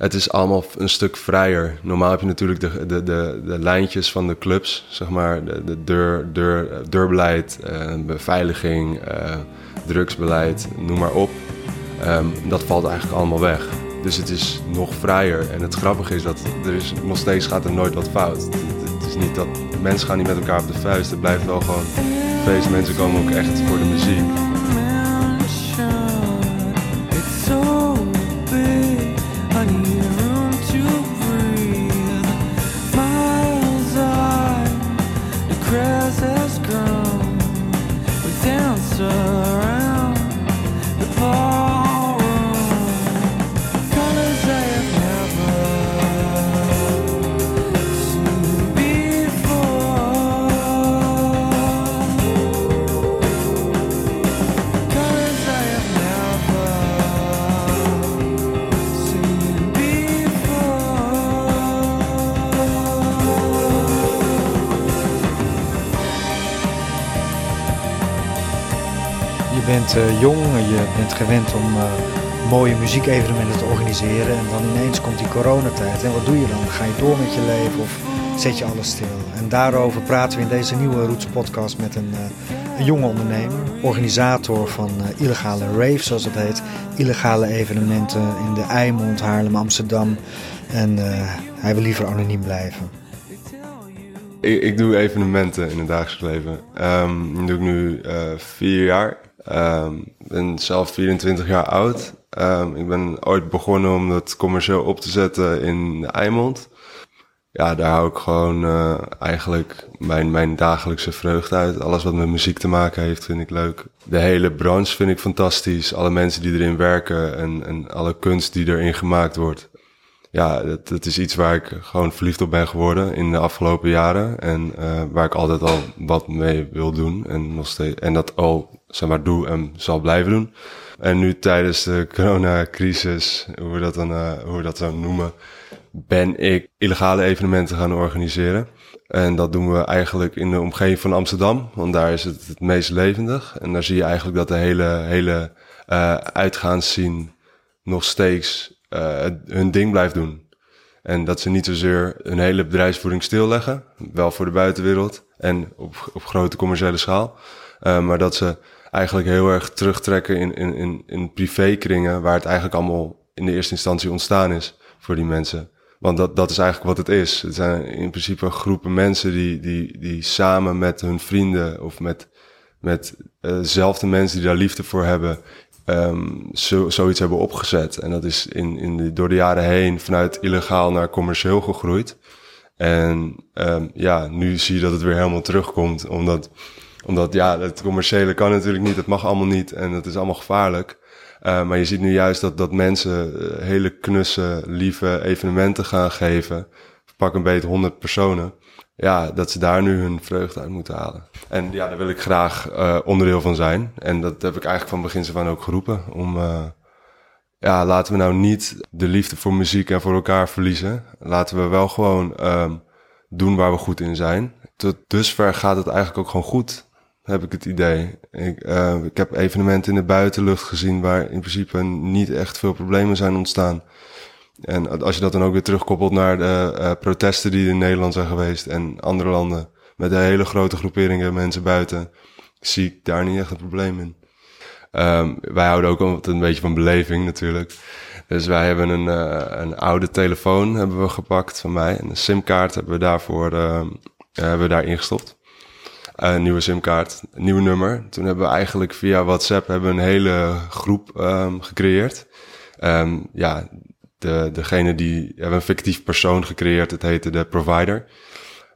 Het is allemaal een stuk vrijer. Normaal heb je natuurlijk de, de, de, de lijntjes van de clubs, zeg maar, de, de deur, deur, deurbeleid, uh, beveiliging, uh, drugsbeleid, noem maar op. Um, dat valt eigenlijk allemaal weg. Dus het is nog vrijer. En het grappige is dat er is, nog steeds gaat er nooit wat fout. Het, het is niet dat mensen gaan niet met elkaar op de vuist. Het blijft wel gewoon feest. Mensen komen ook echt voor de muziek. Bent uh, jong, je bent gewend om uh, mooie muziekevenementen te organiseren en dan ineens komt die coronatijd. En wat doe je dan? Ga je door met je leven of zet je alles stil? En daarover praten we in deze nieuwe Roots podcast met een, uh, een jonge ondernemer, organisator van illegale raves zoals het heet. Illegale evenementen in de Eimond, Haarlem, Amsterdam. En hij wil liever anoniem blijven. Ik, ik, doe evenementen in het dagelijks leven. Um, dat doe ik nu vier jaar. Ik ben zelf 24 jaar oud. Um, ik ben ooit begonnen om dat commercieel op te zetten in Eimond. Ja, daar hou ik gewoon uh, eigenlijk mijn, mijn dagelijkse vreugde uit. Alles wat met muziek te maken heeft, vind ik leuk. De hele branche vind ik fantastisch. Alle mensen die erin werken en, en alle kunst die erin gemaakt wordt. Ja, dat, is iets waar ik gewoon verliefd op ben geworden in de afgelopen jaren. En uh, waar ik altijd al wat mee wil doen. En, nog steeds, en dat al zeg maar, doe en zal blijven doen. En nu tijdens de coronacrisis, hoe we dat dan uh, hoe we dat zo noemen, ben ik illegale evenementen gaan organiseren. En dat doen we eigenlijk in de omgeving van Amsterdam, want daar is het het meest levendig. En daar zie je eigenlijk dat de hele, hele uh, uitgaanszien nog steeds uh, hun ding blijft doen. En dat ze niet zozeer hun hele bedrijfsvoering stilleggen, wel voor de buitenwereld en op, op grote commerciële schaal. Uh, maar dat ze eigenlijk heel erg terugtrekken in, in, in, in privékringen, waar het eigenlijk allemaal in de eerste instantie ontstaan is voor die mensen. Want dat, dat is eigenlijk wat het is. Het zijn in principe groepen mensen die, die, die samen met hun vrienden of met, met dezelfde mensen die daar liefde voor hebben, um, zo, zoiets hebben opgezet. En dat is in, in de, door de jaren heen vanuit illegaal naar commercieel gegroeid. En um, ja, nu zie je dat het weer helemaal terugkomt, omdat omdat ja, het commerciële kan natuurlijk niet, het mag allemaal niet en het is allemaal gevaarlijk. Uh, maar je ziet nu juist dat, dat mensen uh, hele knusse, lieve evenementen gaan geven. Pak een beetje 100 personen. Ja, dat ze daar nu hun vreugde uit moeten halen. En ja, daar wil ik graag uh, onderdeel van zijn. En dat heb ik eigenlijk van begin af aan ook geroepen. Om, ja, laten we nou niet de liefde voor muziek en voor elkaar verliezen. Laten we wel gewoon um, doen waar we goed in zijn. Tot dusver gaat het eigenlijk ook gewoon goed heb ik het idee. Ik, uh, ik heb evenementen in de buitenlucht gezien waar in principe niet echt veel problemen zijn ontstaan. En als je dat dan ook weer terugkoppelt naar de uh, protesten die in Nederland zijn geweest en andere landen met hele grote groeperingen mensen buiten, zie ik daar niet echt een probleem in. Um, wij houden ook altijd een beetje van beleving natuurlijk. Dus wij hebben een, uh, een oude telefoon hebben we gepakt van mij. En een simkaart hebben we daarvoor uh, hebben we daarin gestopt een nieuwe simkaart, nieuw nummer. Toen hebben we eigenlijk via WhatsApp hebben we een hele groep um, gecreëerd. Ja, de, degene die hebben een fictief persoon gecreëerd. Het heette de Provider.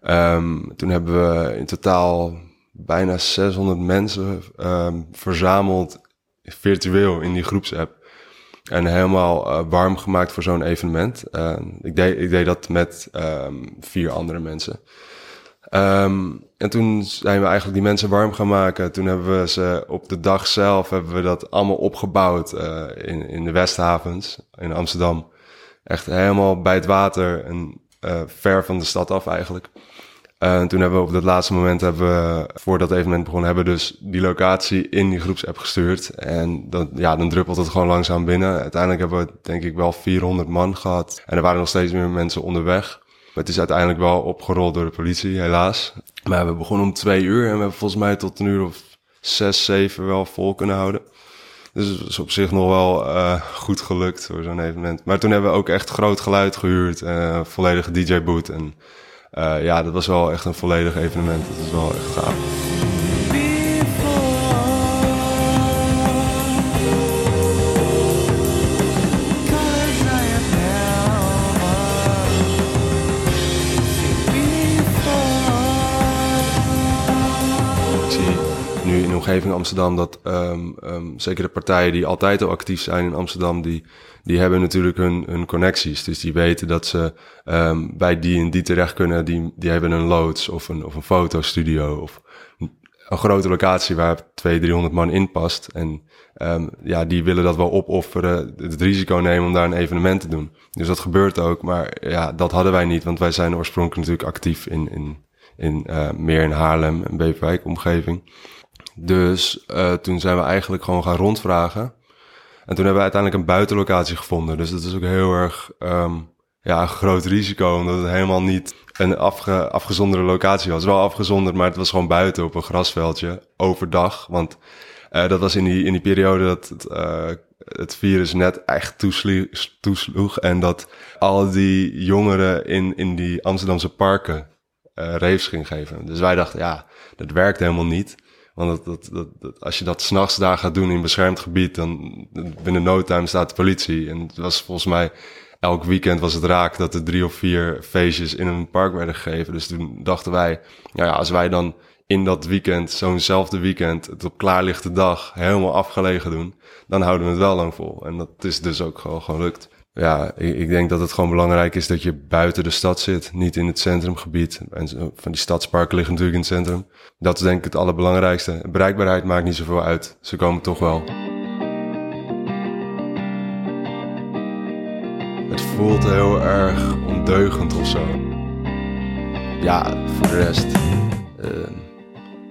Um, toen hebben we in totaal bijna 600 mensen verzameld virtueel in die groepsapp. En helemaal uh, warm gemaakt voor zo'n evenement. Uh, ik, deed, ik deed dat met vier andere mensen. En toen zijn we eigenlijk die mensen warm gaan maken. Toen hebben we ze op de dag zelf hebben we dat allemaal opgebouwd uh, in, in de Westhavens in Amsterdam. Echt helemaal bij het water en uh, ver van de stad af eigenlijk. Uh, toen hebben we op het laatste moment, hebben we, voordat evenement begon, hebben we dus die locatie in die groepsapp gestuurd. En dan, ja, dan druppelt het gewoon langzaam binnen. Uiteindelijk hebben we denk ik wel 400 man gehad. En er waren nog steeds meer mensen onderweg. Het is uiteindelijk wel opgerold door de politie, helaas. Maar we begonnen om twee uur en we hebben volgens mij tot een uur of zes, zeven wel vol kunnen houden. Dus het is op zich nog wel uh, goed gelukt voor zo'n evenement. Maar toen hebben we ook echt groot geluid gehuurd, uh, volledige DJ-boot. En uh, ja, dat was wel echt een volledig evenement. Dat is wel echt gaaf. Omgeving Amsterdam dat um, zeker de partijen die altijd al actief zijn in Amsterdam, die, die hebben natuurlijk hun, hun connecties. Dus die weten dat ze um, bij die en die terecht kunnen. Die, die hebben een loods of een, of een fotostudio of een grote locatie waar 200, 300 man in past. En ja, die willen dat wel opofferen, het risico nemen om daar een evenement te doen. Dus dat gebeurt ook, maar ja, dat hadden wij niet, want wij zijn oorspronkelijk natuurlijk actief in, in, in uh, meer in Haarlem en Beverwijk omgeving. Dus uh, toen zijn we eigenlijk gewoon gaan rondvragen. En toen hebben we uiteindelijk een buitenlocatie gevonden. Dus dat is ook heel erg um, ja, een groot risico, omdat het helemaal niet een afge, afgezonderde locatie was. Wel afgezonderd, maar het was gewoon buiten op een grasveldje, overdag. Want uh, dat was in die, in die periode dat het, uh, het virus net echt toesloeg, toesloeg. En dat al die jongeren in, in die Amsterdamse parken uh, raves ging geven. Dus wij dachten, ja, dat werkt helemaal niet. Want dat, dat, dat, als je dat s'nachts daar gaat doen in beschermd gebied, dan binnen no time staat de politie. En het was volgens mij elk weekend was het raak dat er drie of vier feestjes in een park werden gegeven. Dus toen dachten wij, nou ja, als wij dan in dat weekend, zo'nzelfde weekend, het op klaarlichte dag helemaal afgelegen doen, dan houden we het wel lang vol. En dat is dus ook gewoon gelukt ja, ik, denk dat het gewoon belangrijk is dat je buiten de stad zit, niet in het centrumgebied. En van die stadsparken liggen natuurlijk in het centrum. Dat is denk ik het allerbelangrijkste. Bereikbaarheid maakt niet zoveel uit. Ze komen toch wel. Het voelt heel erg ondeugend of zo. Ja, voor de rest uh,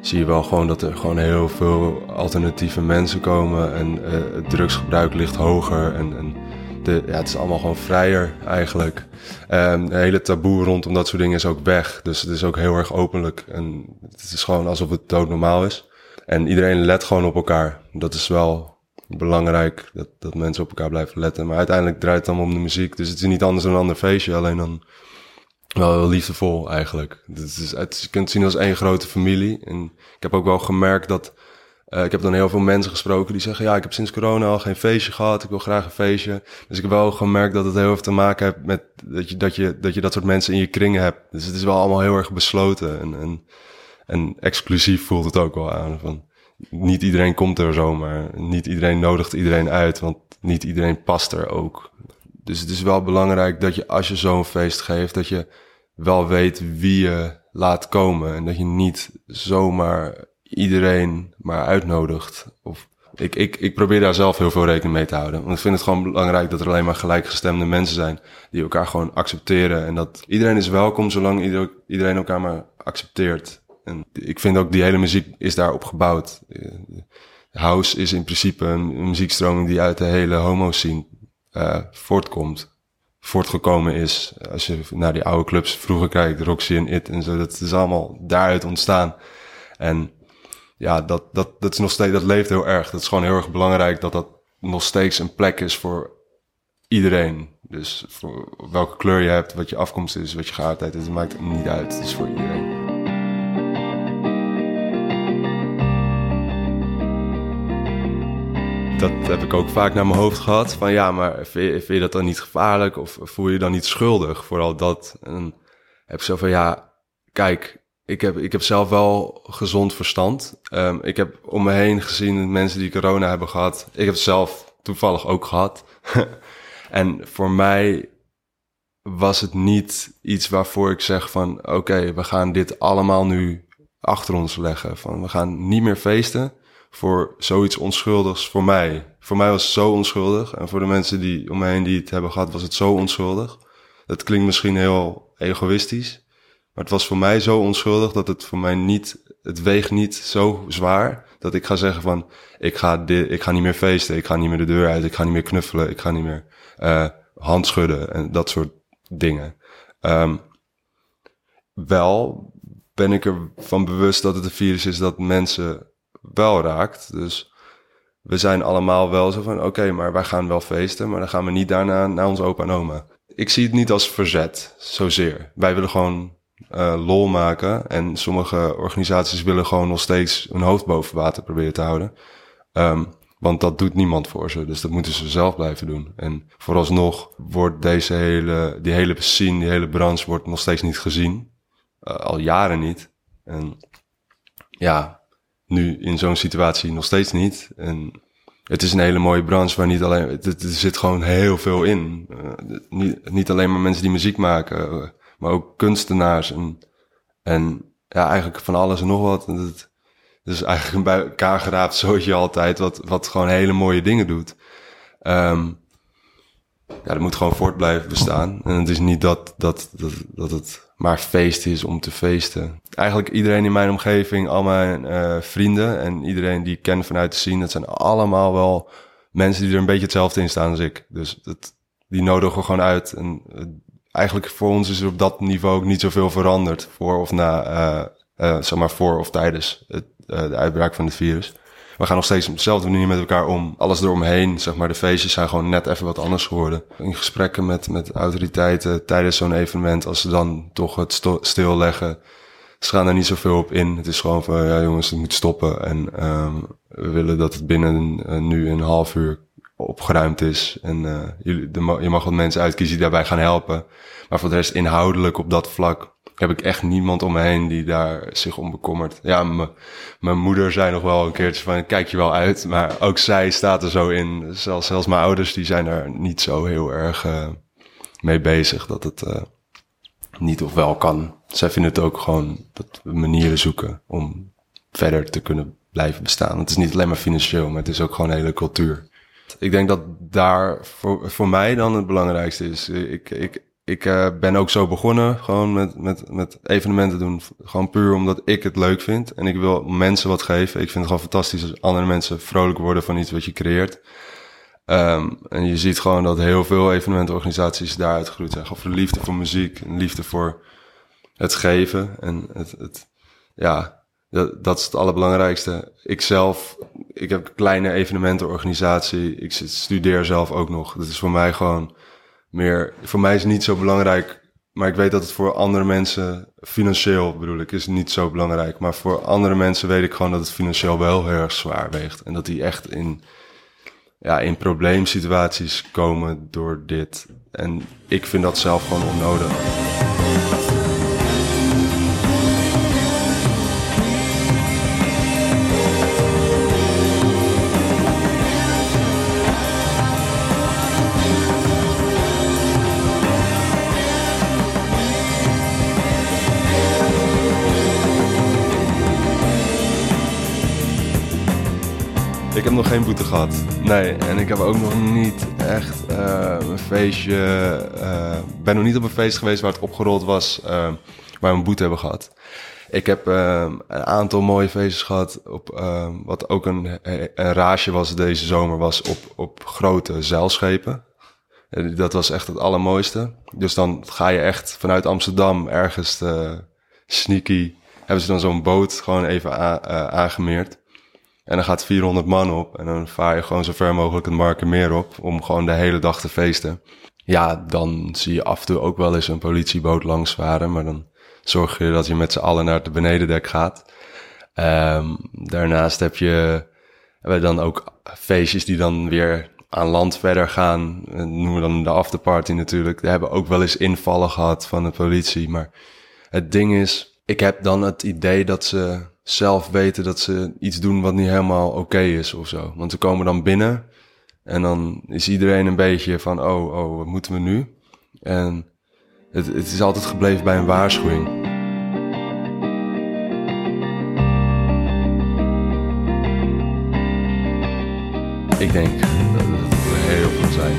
zie je wel gewoon dat er gewoon heel veel alternatieve mensen komen. En uh, het drugsgebruik ligt hoger. En, en ja, het is allemaal gewoon vrijer eigenlijk. Um, de hele taboe rondom dat soort dingen is ook weg. Dus het is ook heel erg openlijk. En het is gewoon alsof het doodnormaal is. En iedereen let gewoon op elkaar. Dat is wel belangrijk, dat, dat mensen op elkaar blijven letten. Maar uiteindelijk draait het allemaal om de muziek. Dus het is niet anders dan een ander feestje. Alleen dan wel liefdevol eigenlijk. Het is, het, je kunt het zien als één grote familie. En ik heb ook wel gemerkt dat uh, ik heb dan heel veel mensen gesproken die zeggen, ja, ik heb sinds corona al geen feestje gehad, ik wil graag een feestje. Dus ik heb wel gemerkt dat het heel veel te maken heeft met dat je dat, je, dat, je dat soort mensen in je kringen hebt. Dus het is wel allemaal heel erg besloten en, en, en exclusief voelt het ook wel aan. Van, niet iedereen komt er zomaar, niet iedereen nodigt iedereen uit, want niet iedereen past er ook. Dus het is wel belangrijk dat je als je zo'n feest geeft, dat je wel weet wie je laat komen en dat je niet zomaar iedereen maar uitnodigt. Of ik, ik, ik probeer daar zelf heel veel rekening mee te houden. Want ik vind het gewoon belangrijk dat er alleen maar gelijkgestemde mensen zijn die elkaar gewoon accepteren. En dat iedereen is welkom zolang iedereen elkaar maar accepteert. En ik vind ook die hele muziek is daarop gebouwd. House is in principe een, muziekstroming die uit de hele homo-scene uh, voortkomt. Voortgekomen is. Als je naar die oude clubs vroeger kijkt, Roxy en It en zo, dat is allemaal daaruit ontstaan. En ja, dat, dat, dat is nog steeds, dat leeft heel erg. Dat is gewoon heel erg belangrijk dat dat nog steeds een plek is voor iedereen. Dus voor welke kleur je hebt, wat je afkomst is, wat je geaardheid is, maakt niet uit. Het is voor iedereen. Dat heb ik ook vaak naar mijn hoofd gehad. Van ja, maar vind je, vind je dat dan niet gevaarlijk? Of voel je je dan niet schuldig? Vooral dat. En heb ik zo van ja, kijk, ik heb, ik heb zelf wel gezond verstand. Um, ik heb om me heen gezien mensen die corona hebben gehad. Ik heb het zelf toevallig ook gehad. en voor mij was het niet iets waarvoor ik zeg van... oké, we gaan dit allemaal nu achter ons leggen. Van, we gaan niet meer feesten voor zoiets onschuldigs voor mij. Voor mij was het zo onschuldig. En voor de mensen die om me heen die het hebben gehad, was het zo onschuldig. Dat klinkt misschien heel egoïstisch. Maar het was voor mij zo onschuldig dat het voor mij niet, het weegt niet zo zwaar dat ik ga zeggen van, ik ga, dit, ik ga niet meer feesten, ik ga niet meer de deur uit, ik ga niet meer knuffelen, ik ga niet meer uh, handschudden en dat soort dingen. Um, wel ben ik ervan bewust dat het een virus is dat mensen wel raakt. Dus we zijn allemaal wel zo van, oké, maar wij gaan wel feesten, maar dan gaan we niet daarna naar ons opa en oma. Ik zie het niet als verzet, zozeer. Wij willen gewoon uh, lol maken en sommige organisaties willen gewoon nog steeds hun hoofd boven water proberen te houden. Um, want dat doet niemand voor ze, dus dat moeten ze zelf blijven doen. En vooralsnog wordt deze hele, die hele scene, die hele branche wordt nog steeds niet gezien. Uh, al jaren niet. En ja, nu in zo'n situatie nog steeds niet. En het is een hele mooie branche waar niet alleen, er, zit gewoon heel veel in. Uh, niet, niet alleen maar mensen die muziek maken, maar ook kunstenaars en, en ja, eigenlijk van alles en nog wat. En het, dus eigenlijk bij elkaar geraapt zootje altijd, wat, wat gewoon hele mooie dingen doet. Um, ja, dat moet gewoon voort blijven bestaan. En het is niet dat, dat, dat, dat het maar feest is om te feesten. Eigenlijk iedereen in mijn omgeving, al mijn uh, vrienden en iedereen die ik ken vanuit de scene, dat zijn allemaal wel mensen die er een beetje hetzelfde in staan als ik. Dus dat, die nodigen gewoon uit. En uh, eigenlijk voor ons is er op dat niveau ook niet zoveel veranderd. Voor of na, uh, zeg maar voor of tijdens het, de uitbraak van het virus we gaan nog steeds op dezelfde manier met elkaar om. Alles eromheen, zeg maar, de feestjes zijn gewoon net even wat anders geworden. In gesprekken met, met autoriteiten tijdens zo'n evenement, als ze dan toch het stilleggen, ze gaan er niet zoveel op in. Het is gewoon van, ja jongens, het moet stoppen. En um, we willen dat het binnen nu een half uur opgeruimd is. En uh, jullie, de, je mag wat mensen uitkiezen die daarbij gaan helpen. Maar voor de rest inhoudelijk op dat vlak heb ik echt niemand om me heen die daar zich om bekommert. Ja, mijn moeder zei nog wel een keertje van, kijk je wel uit. Maar ook zij staat er zo in. Zelfs, zelfs mijn ouders, die zijn er niet zo heel erg uh, mee bezig dat het uh, niet of wel kan. Zij vinden het ook gewoon dat we manieren zoeken om verder te kunnen blijven bestaan. Het is niet alleen maar financieel, maar het is ook gewoon een hele cultuur. Ik denk dat daar voor, voor mij dan het belangrijkste is. Ik, ik, ik uh, ben ook zo begonnen, gewoon met, met, met evenementen doen. Gewoon puur omdat ik het leuk vind. En ik wil mensen wat geven. Ik vind het gewoon fantastisch als andere mensen vrolijk worden van iets wat je creëert. Um, en je ziet gewoon dat heel veel evenementenorganisaties daaruit gegroeid zijn. Gewoon liefde voor muziek, en liefde voor het geven. En het, het ja, dat, dat is het allerbelangrijkste. Ik zelf, ik heb een kleine evenementenorganisatie. Ik studeer zelf ook nog. Dat is voor mij gewoon meer, voor mij is het niet zo belangrijk, maar ik weet dat het voor andere mensen, financieel bedoel ik, is niet zo belangrijk. Maar voor andere mensen weet ik gewoon dat het financieel wel heel erg zwaar weegt. En dat die echt in, ja, in probleemsituaties komen door dit. En ik vind dat zelf gewoon onnodig. Ik heb nog geen boete gehad. Nee, en ik heb ook nog niet echt uh, een feestje. Uh, ben nog niet op een feest geweest waar het opgerold was, uh, waar we een boete hebben gehad. Ik heb een aantal mooie feestjes gehad. Op, wat ook een, een raasje was deze zomer, was op, op grote zeilschepen. Dat was echt het allermooiste. Dus dan ga je echt vanuit Amsterdam ergens sneaky. Hebben ze dan zo'n boot gewoon even aangemeerd. En dan gaat 400 man op en dan vaar je gewoon zo ver mogelijk het Markermeer op om gewoon de hele dag te feesten. Ja, dan zie je af en toe ook wel eens een politieboot langs varen, maar dan zorg je dat je met z'n allen naar het benedendek gaat. Um, daarnaast heb je hebben dan ook feestjes die dan weer aan land verder gaan. Dat noemen we dan de afterparty natuurlijk. We hebben ook wel eens invallen gehad van de politie. Maar het ding is, ik heb dan het idee dat ze zelf weten dat ze iets doen wat niet helemaal oké is of zo. Want ze komen dan binnen en dan is iedereen een beetje van, oh, oh, wat moeten we nu? En het, het is altijd gebleven bij een waarschuwing. Ik denk dat het heel veel zijn.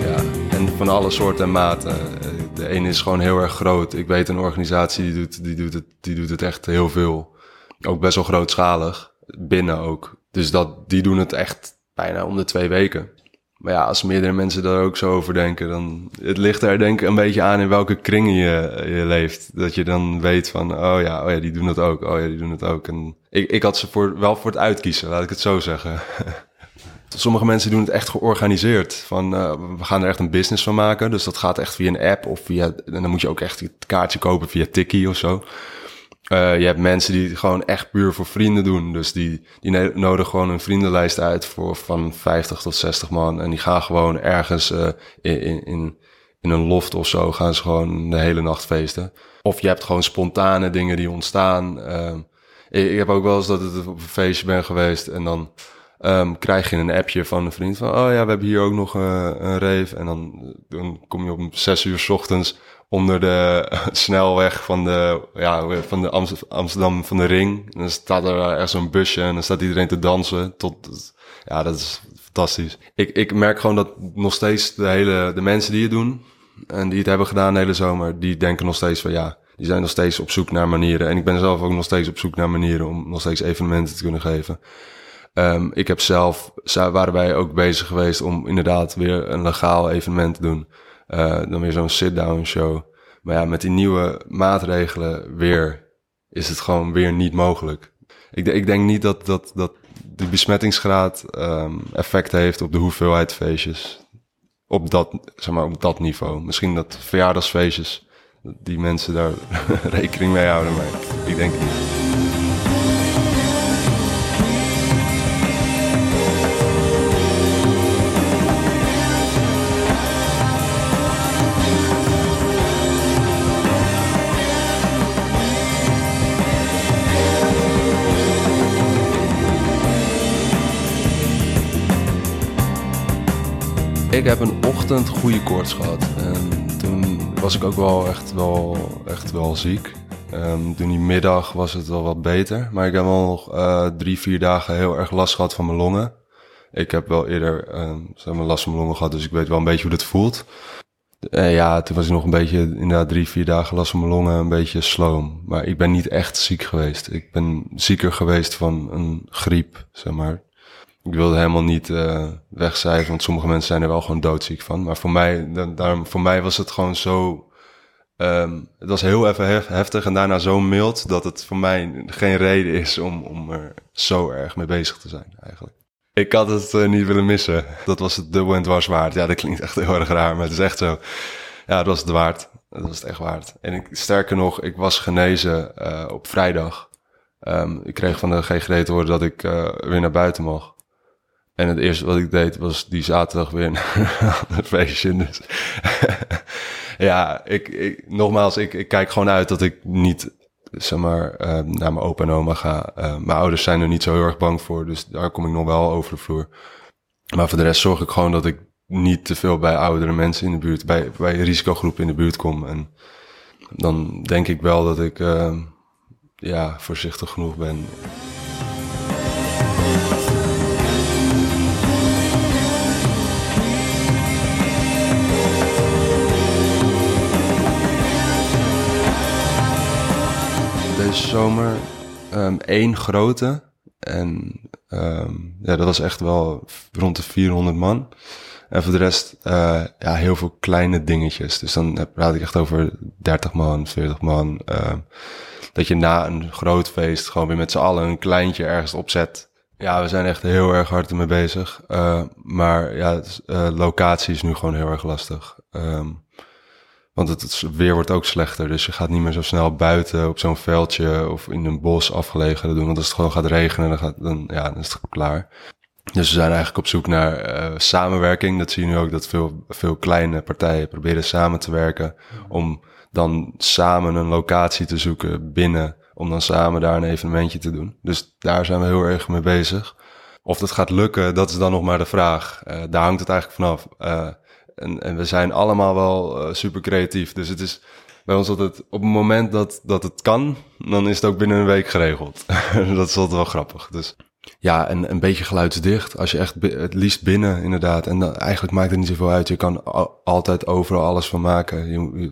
Ja. En van, van alle soorten en maten. Eh, de ene is gewoon heel erg groot. Ik weet een organisatie die doet, die doet, het, die doet het echt heel veel. Ook best wel grootschalig. Binnen ook. Dus dat, die doen het echt bijna om de twee weken. Maar ja, als meerdere mensen daar ook zo over denken, dan het ligt er denk ik een beetje aan in welke kringen je, je leeft. Dat je dan weet van, oh ja, oh ja, die doen het ook, oh ja, die doen het ook. En ik, ik had ze voor, wel voor het uitkiezen, laat ik het zo zeggen. Sommige mensen doen het echt georganiseerd. Van, uh, we gaan er echt een business van maken. Dus dat gaat echt via een app of via... En dan moet je ook echt het kaartje kopen via Tiki of zo. Uh, je hebt mensen die het gewoon echt puur voor vrienden doen. Dus die, die nodigen gewoon een vriendenlijst uit voor van 50 tot 60 man. En die gaan gewoon ergens uh, in, in, in een loft of zo gaan ze gewoon de hele nacht feesten. Of je hebt gewoon spontane dingen die ontstaan. Uh, ik, ik, heb ook wel eens dat het op een feestje ben geweest en dan um, krijg je een appje van een vriend van, oh ja, we hebben hier ook nog uh, een rave. En dan, dan kom je om zes uur s ochtends onder de snelweg van de, ja, van de Amsterdam van de Ring. En dan staat er echt zo'n busje en dan staat iedereen te dansen. Tot, ja, dat is fantastisch. Ik, ik merk gewoon dat nog steeds de hele, de mensen die het doen en die het hebben gedaan de hele zomer, die denken nog steeds van ja, die zijn nog steeds op zoek naar manieren. En ik ben zelf ook nog steeds op zoek naar manieren om nog steeds evenementen te kunnen geven. Um, ik heb zelf, waren wij ook bezig geweest om inderdaad weer een legaal evenement te doen. Uh, dan weer zo'n sit-down show. Maar ja, met die nieuwe maatregelen weer is het gewoon weer niet mogelijk. Ik, ik denk niet dat, dat, dat die besmettingsgraad um, effect heeft op de hoeveelheid feestjes. Op dat, zeg maar, op dat niveau. Misschien dat verjaardagsfeestjes, die mensen daar rekening mee houden, maar ik denk niet. Ik heb een ochtend goede koorts gehad. En toen was ik ook wel echt wel, echt wel ziek. Um, toen die middag was het wel wat beter. Maar ik heb wel nog uh, drie, vier dagen heel erg last gehad van mijn longen. Ik heb wel eerder maar last van mijn longen gehad, dus ik weet wel een beetje hoe dat voelt. Uh, ja, toen was ik nog een beetje, inderdaad drie, vier dagen last van mijn longen, een beetje sloom. Maar ik ben niet echt ziek geweest. Ik ben zieker geweest van een griep, zeg maar. Ik wilde helemaal niet uh, wegcijferen, want sommige mensen zijn er wel gewoon doodziek van. Maar voor mij, daarom, voor mij was het gewoon zo. Um, het was heel even heftig en daarna zo mild dat het voor mij geen reden is om, om er zo erg mee bezig te zijn, eigenlijk. Ik had het uh, niet willen missen. Dat was het dubbel en dwars waard. Ja, dat klinkt echt heel erg raar, maar het is echt zo. Ja, dat was het waard. Dat was het echt waard. En ik, sterker nog, ik was genezen uh, op vrijdag. Um, ik kreeg van de GGD te horen dat ik weer naar buiten mocht. En het eerste wat ik deed was die zaterdag weer een feestje. Dus ja, ik, ik, nogmaals, ik, ik kijk gewoon uit dat ik niet zeg maar, uh, naar mijn opa en oma ga. Uh, mijn ouders zijn er niet zo heel erg bang voor, dus daar kom ik nog wel over de vloer. Maar voor de rest zorg ik gewoon dat ik niet te veel bij oudere mensen in de buurt, bij, bij risicogroepen in de buurt kom. En dan denk ik wel dat ik uh, ja, voorzichtig genoeg ben. Deze zomer um, één grote. En um, ja, dat was echt wel rond de 400 man. En voor de rest, uh, ja, heel veel kleine dingetjes. Dus dan praat ik echt over 30 man, 40 man. Uh, dat je na een groot feest gewoon weer met z'n allen een kleintje ergens opzet. Ja, we zijn echt heel erg hard ermee bezig. Uh, maar ja, uh, locatie is nu gewoon heel erg lastig. Want het, weer wordt ook slechter. Dus je gaat niet meer zo snel buiten op zo'n veldje of in een bos afgelegen doen. Want als het gewoon gaat regenen, dan, gaat, dan, ja, dan is het klaar. Dus we zijn eigenlijk op zoek naar uh, samenwerking. Dat zie je nu ook, dat veel, veel kleine partijen proberen samen te werken. Om dan samen een locatie te zoeken binnen. Om dan samen daar een evenementje te doen. Dus daar zijn we heel erg mee bezig. Of dat gaat lukken, dat is dan nog maar de vraag. Uh, daar hangt het eigenlijk vanaf. Uh, en, en we zijn allemaal wel uh, super creatief. Dus het is bij ons altijd op het moment dat, dat het kan, dan is het ook binnen een week geregeld. dat is altijd wel grappig. Dus ja, en een beetje geluidsdicht. Als je echt het liefst binnen, inderdaad. En dan, eigenlijk maakt het niet zoveel uit. Je kan altijd overal alles van maken. Je,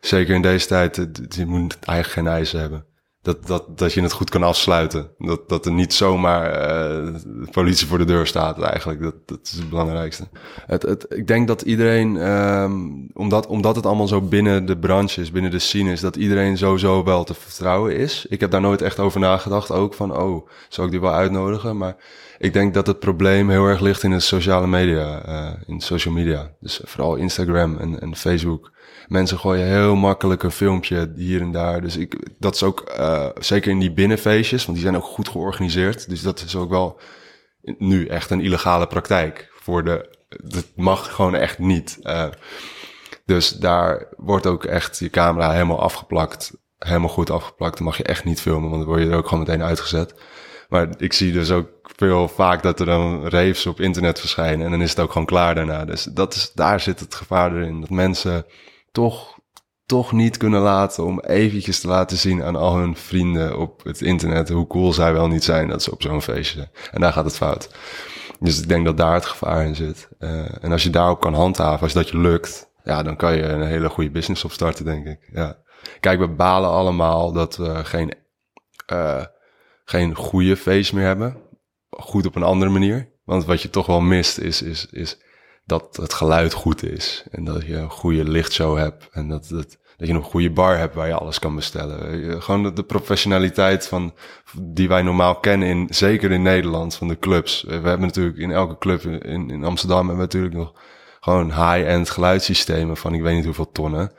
zeker in deze tijd, je moet eigenlijk geen eisen hebben dat, dat, dat je het goed kan afsluiten. Dat, dat er niet zomaar uh, politie voor de deur staat eigenlijk. Dat, dat is het belangrijkste. Het, het, ik denk dat iedereen, um, omdat, omdat het allemaal zo binnen de branche is, binnen de scene is, dat iedereen sowieso wel te vertrouwen is. Ik heb daar nooit echt over nagedacht, ook van, oh, zou ik die wel uitnodigen? Maar ik denk dat het probleem heel erg ligt in de sociale media, uh, in social media. Dus vooral Instagram en, en Facebook mensen gooien heel makkelijk een filmpje hier en daar. Dus ik, dat is ook uh, zeker in die binnenfeestjes, want die zijn ook goed georganiseerd. Dus dat is ook wel nu echt een illegale praktijk. Voor de, dat mag gewoon echt niet. Uh, dus daar wordt ook echt je camera helemaal afgeplakt. Helemaal goed afgeplakt. Dan mag je echt niet filmen, want dan word je er ook gewoon meteen uitgezet. Maar ik zie dus ook veel vaak dat er dan raves op internet verschijnen. En dan is het ook gewoon klaar daarna. Dus dat is, daar zit het gevaar erin. Dat mensen toch, toch niet kunnen laten om eventjes te laten zien aan al hun vrienden op het internet hoe cool zij wel niet zijn dat ze op zo'n feestje zijn. En daar gaat het fout. Dus ik denk dat daar het gevaar in zit. Uh, en als je daarop kan handhaven, als dat je lukt, ja, dan kan je een hele goede business opstarten, denk ik. Ja. Kijk, we balen allemaal dat we geen, uh, geen goede feest meer hebben. Goed op een andere manier. Want wat je toch wel mist is, is, is dat het geluid goed is. En dat je een goede lichtshow hebt. En dat, dat, dat je een goede bar hebt waar je alles kan bestellen. Gewoon de, de, professionaliteit van, die wij normaal kennen, in, zeker in Nederland, van de clubs. We hebben natuurlijk in elke club in, in Amsterdam hebben we natuurlijk nog gewoon high-end geluidssystemen van ik weet niet hoeveel tonnen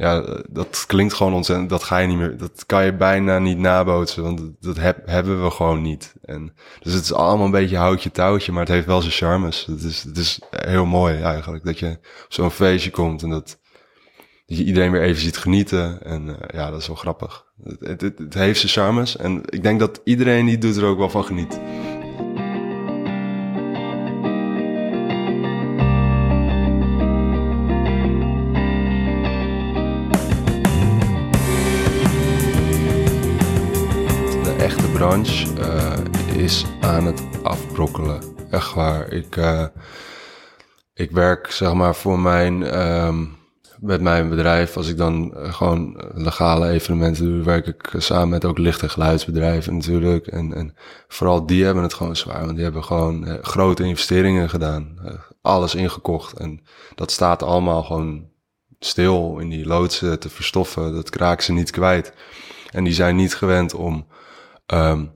ja, dat klinkt gewoon ontzettend. Dat ga je niet meer. Dat kan je bijna niet nabootsen, want dat heb, hebben we gewoon niet. En dus het is allemaal een beetje houtje touwtje, maar het heeft wel zijn charmes. Het is, het is heel mooi eigenlijk dat je op zo'n feestje komt en dat, dat je iedereen weer even ziet genieten. En uh, ja, dat is wel grappig. Het, het, het, het heeft zijn charmes en ik denk dat iedereen die doet er ook wel van geniet. Uh, is aan het afbrokkelen. Echt waar. Ik, uh, ik werk zeg maar voor mijn, um, met mijn bedrijf. Als ik dan uh, gewoon legale evenementen doe, werk ik samen met ook licht- en geluidsbedrijven natuurlijk. En, en vooral die hebben het gewoon zwaar. Want die hebben gewoon grote investeringen gedaan. alles ingekocht. En dat staat allemaal gewoon stil in die loodsen te verstoffen. Dat kraken ze niet kwijt. En die zijn niet gewend om Um,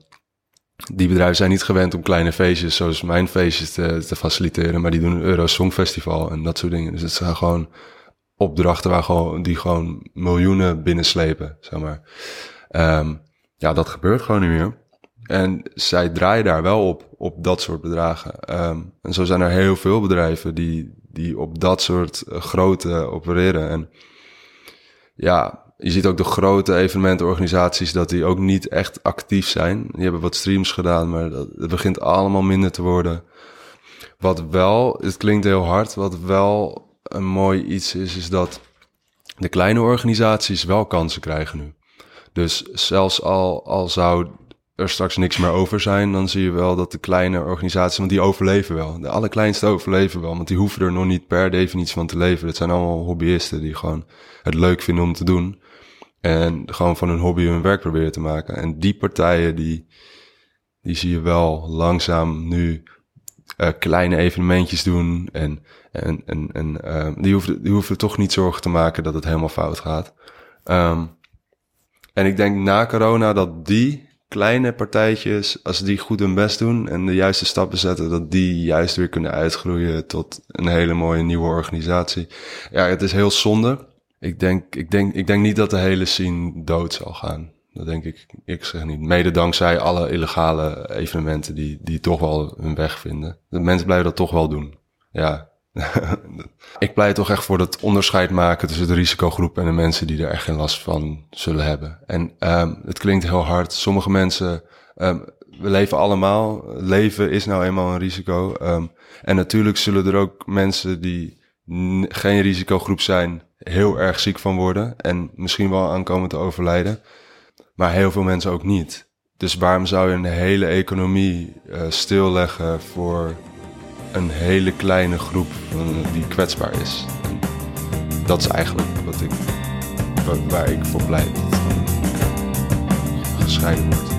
die bedrijven zijn niet gewend om kleine feestjes zoals mijn feestjes te, te faciliteren, maar die doen een Euro Songfestival en dat soort dingen. Dus het zijn gewoon opdrachten waar gewoon, die gewoon miljoenen binnenslepen, zeg maar. Um, ja, dat gebeurt gewoon niet meer. En zij draaien daar wel op, op dat soort bedragen. Um, en zo zijn er heel veel bedrijven die, die op dat soort uh, grootte opereren. En ja, je ziet ook de grote evenementenorganisaties dat die ook niet echt actief zijn. Die hebben wat streams gedaan, maar dat, het begint allemaal minder te worden. Wat wel, het klinkt heel hard, wat wel een mooi iets is, is dat de kleine organisaties wel kansen krijgen nu. Dus zelfs al, al zou er straks niks meer over zijn, dan zie je wel dat de kleine organisaties, want die overleven wel. De allerkleinste overleven wel, want die hoeven er nog niet per definitie van te leven. Het zijn allemaal hobbyisten die gewoon het leuk vinden om te doen. En gewoon van hun hobby hun werk proberen te maken. En die partijen, die, die zie je wel langzaam nu uh, kleine evenementjes doen. En, en, en, uh, die, hoeven, die hoeven toch niet zorgen te maken dat het helemaal fout gaat. Um, en ik denk na corona dat die kleine partijtjes, als die goed hun best doen en de juiste stappen zetten, dat die juist weer kunnen uitgroeien tot een hele mooie nieuwe organisatie. Ja, het is heel zonde ik denk, ik, denk, ik denk niet dat de hele scene dood zal gaan. Dat denk ik, ik zeg niet. Mede dankzij alle illegale evenementen die, die toch wel hun weg vinden. De mensen blijven dat toch wel doen. Ja. ik pleit toch echt voor dat onderscheid maken tussen de risicogroep en de mensen die er echt geen last van zullen hebben. En um, het klinkt heel hard. Sommige mensen, um, we leven allemaal. Leven is nou eenmaal een risico. Um, en natuurlijk zullen er ook mensen die geen risicogroep zijn, heel erg ziek van worden en misschien wel aankomen te overlijden. Maar heel veel mensen ook niet. Dus waarom zou je een hele economie uh, stilleggen voor een hele kleine groep die kwetsbaar is? Dat is eigenlijk wat ik, waar, ik voor pleit. Dat gescheiden wordt.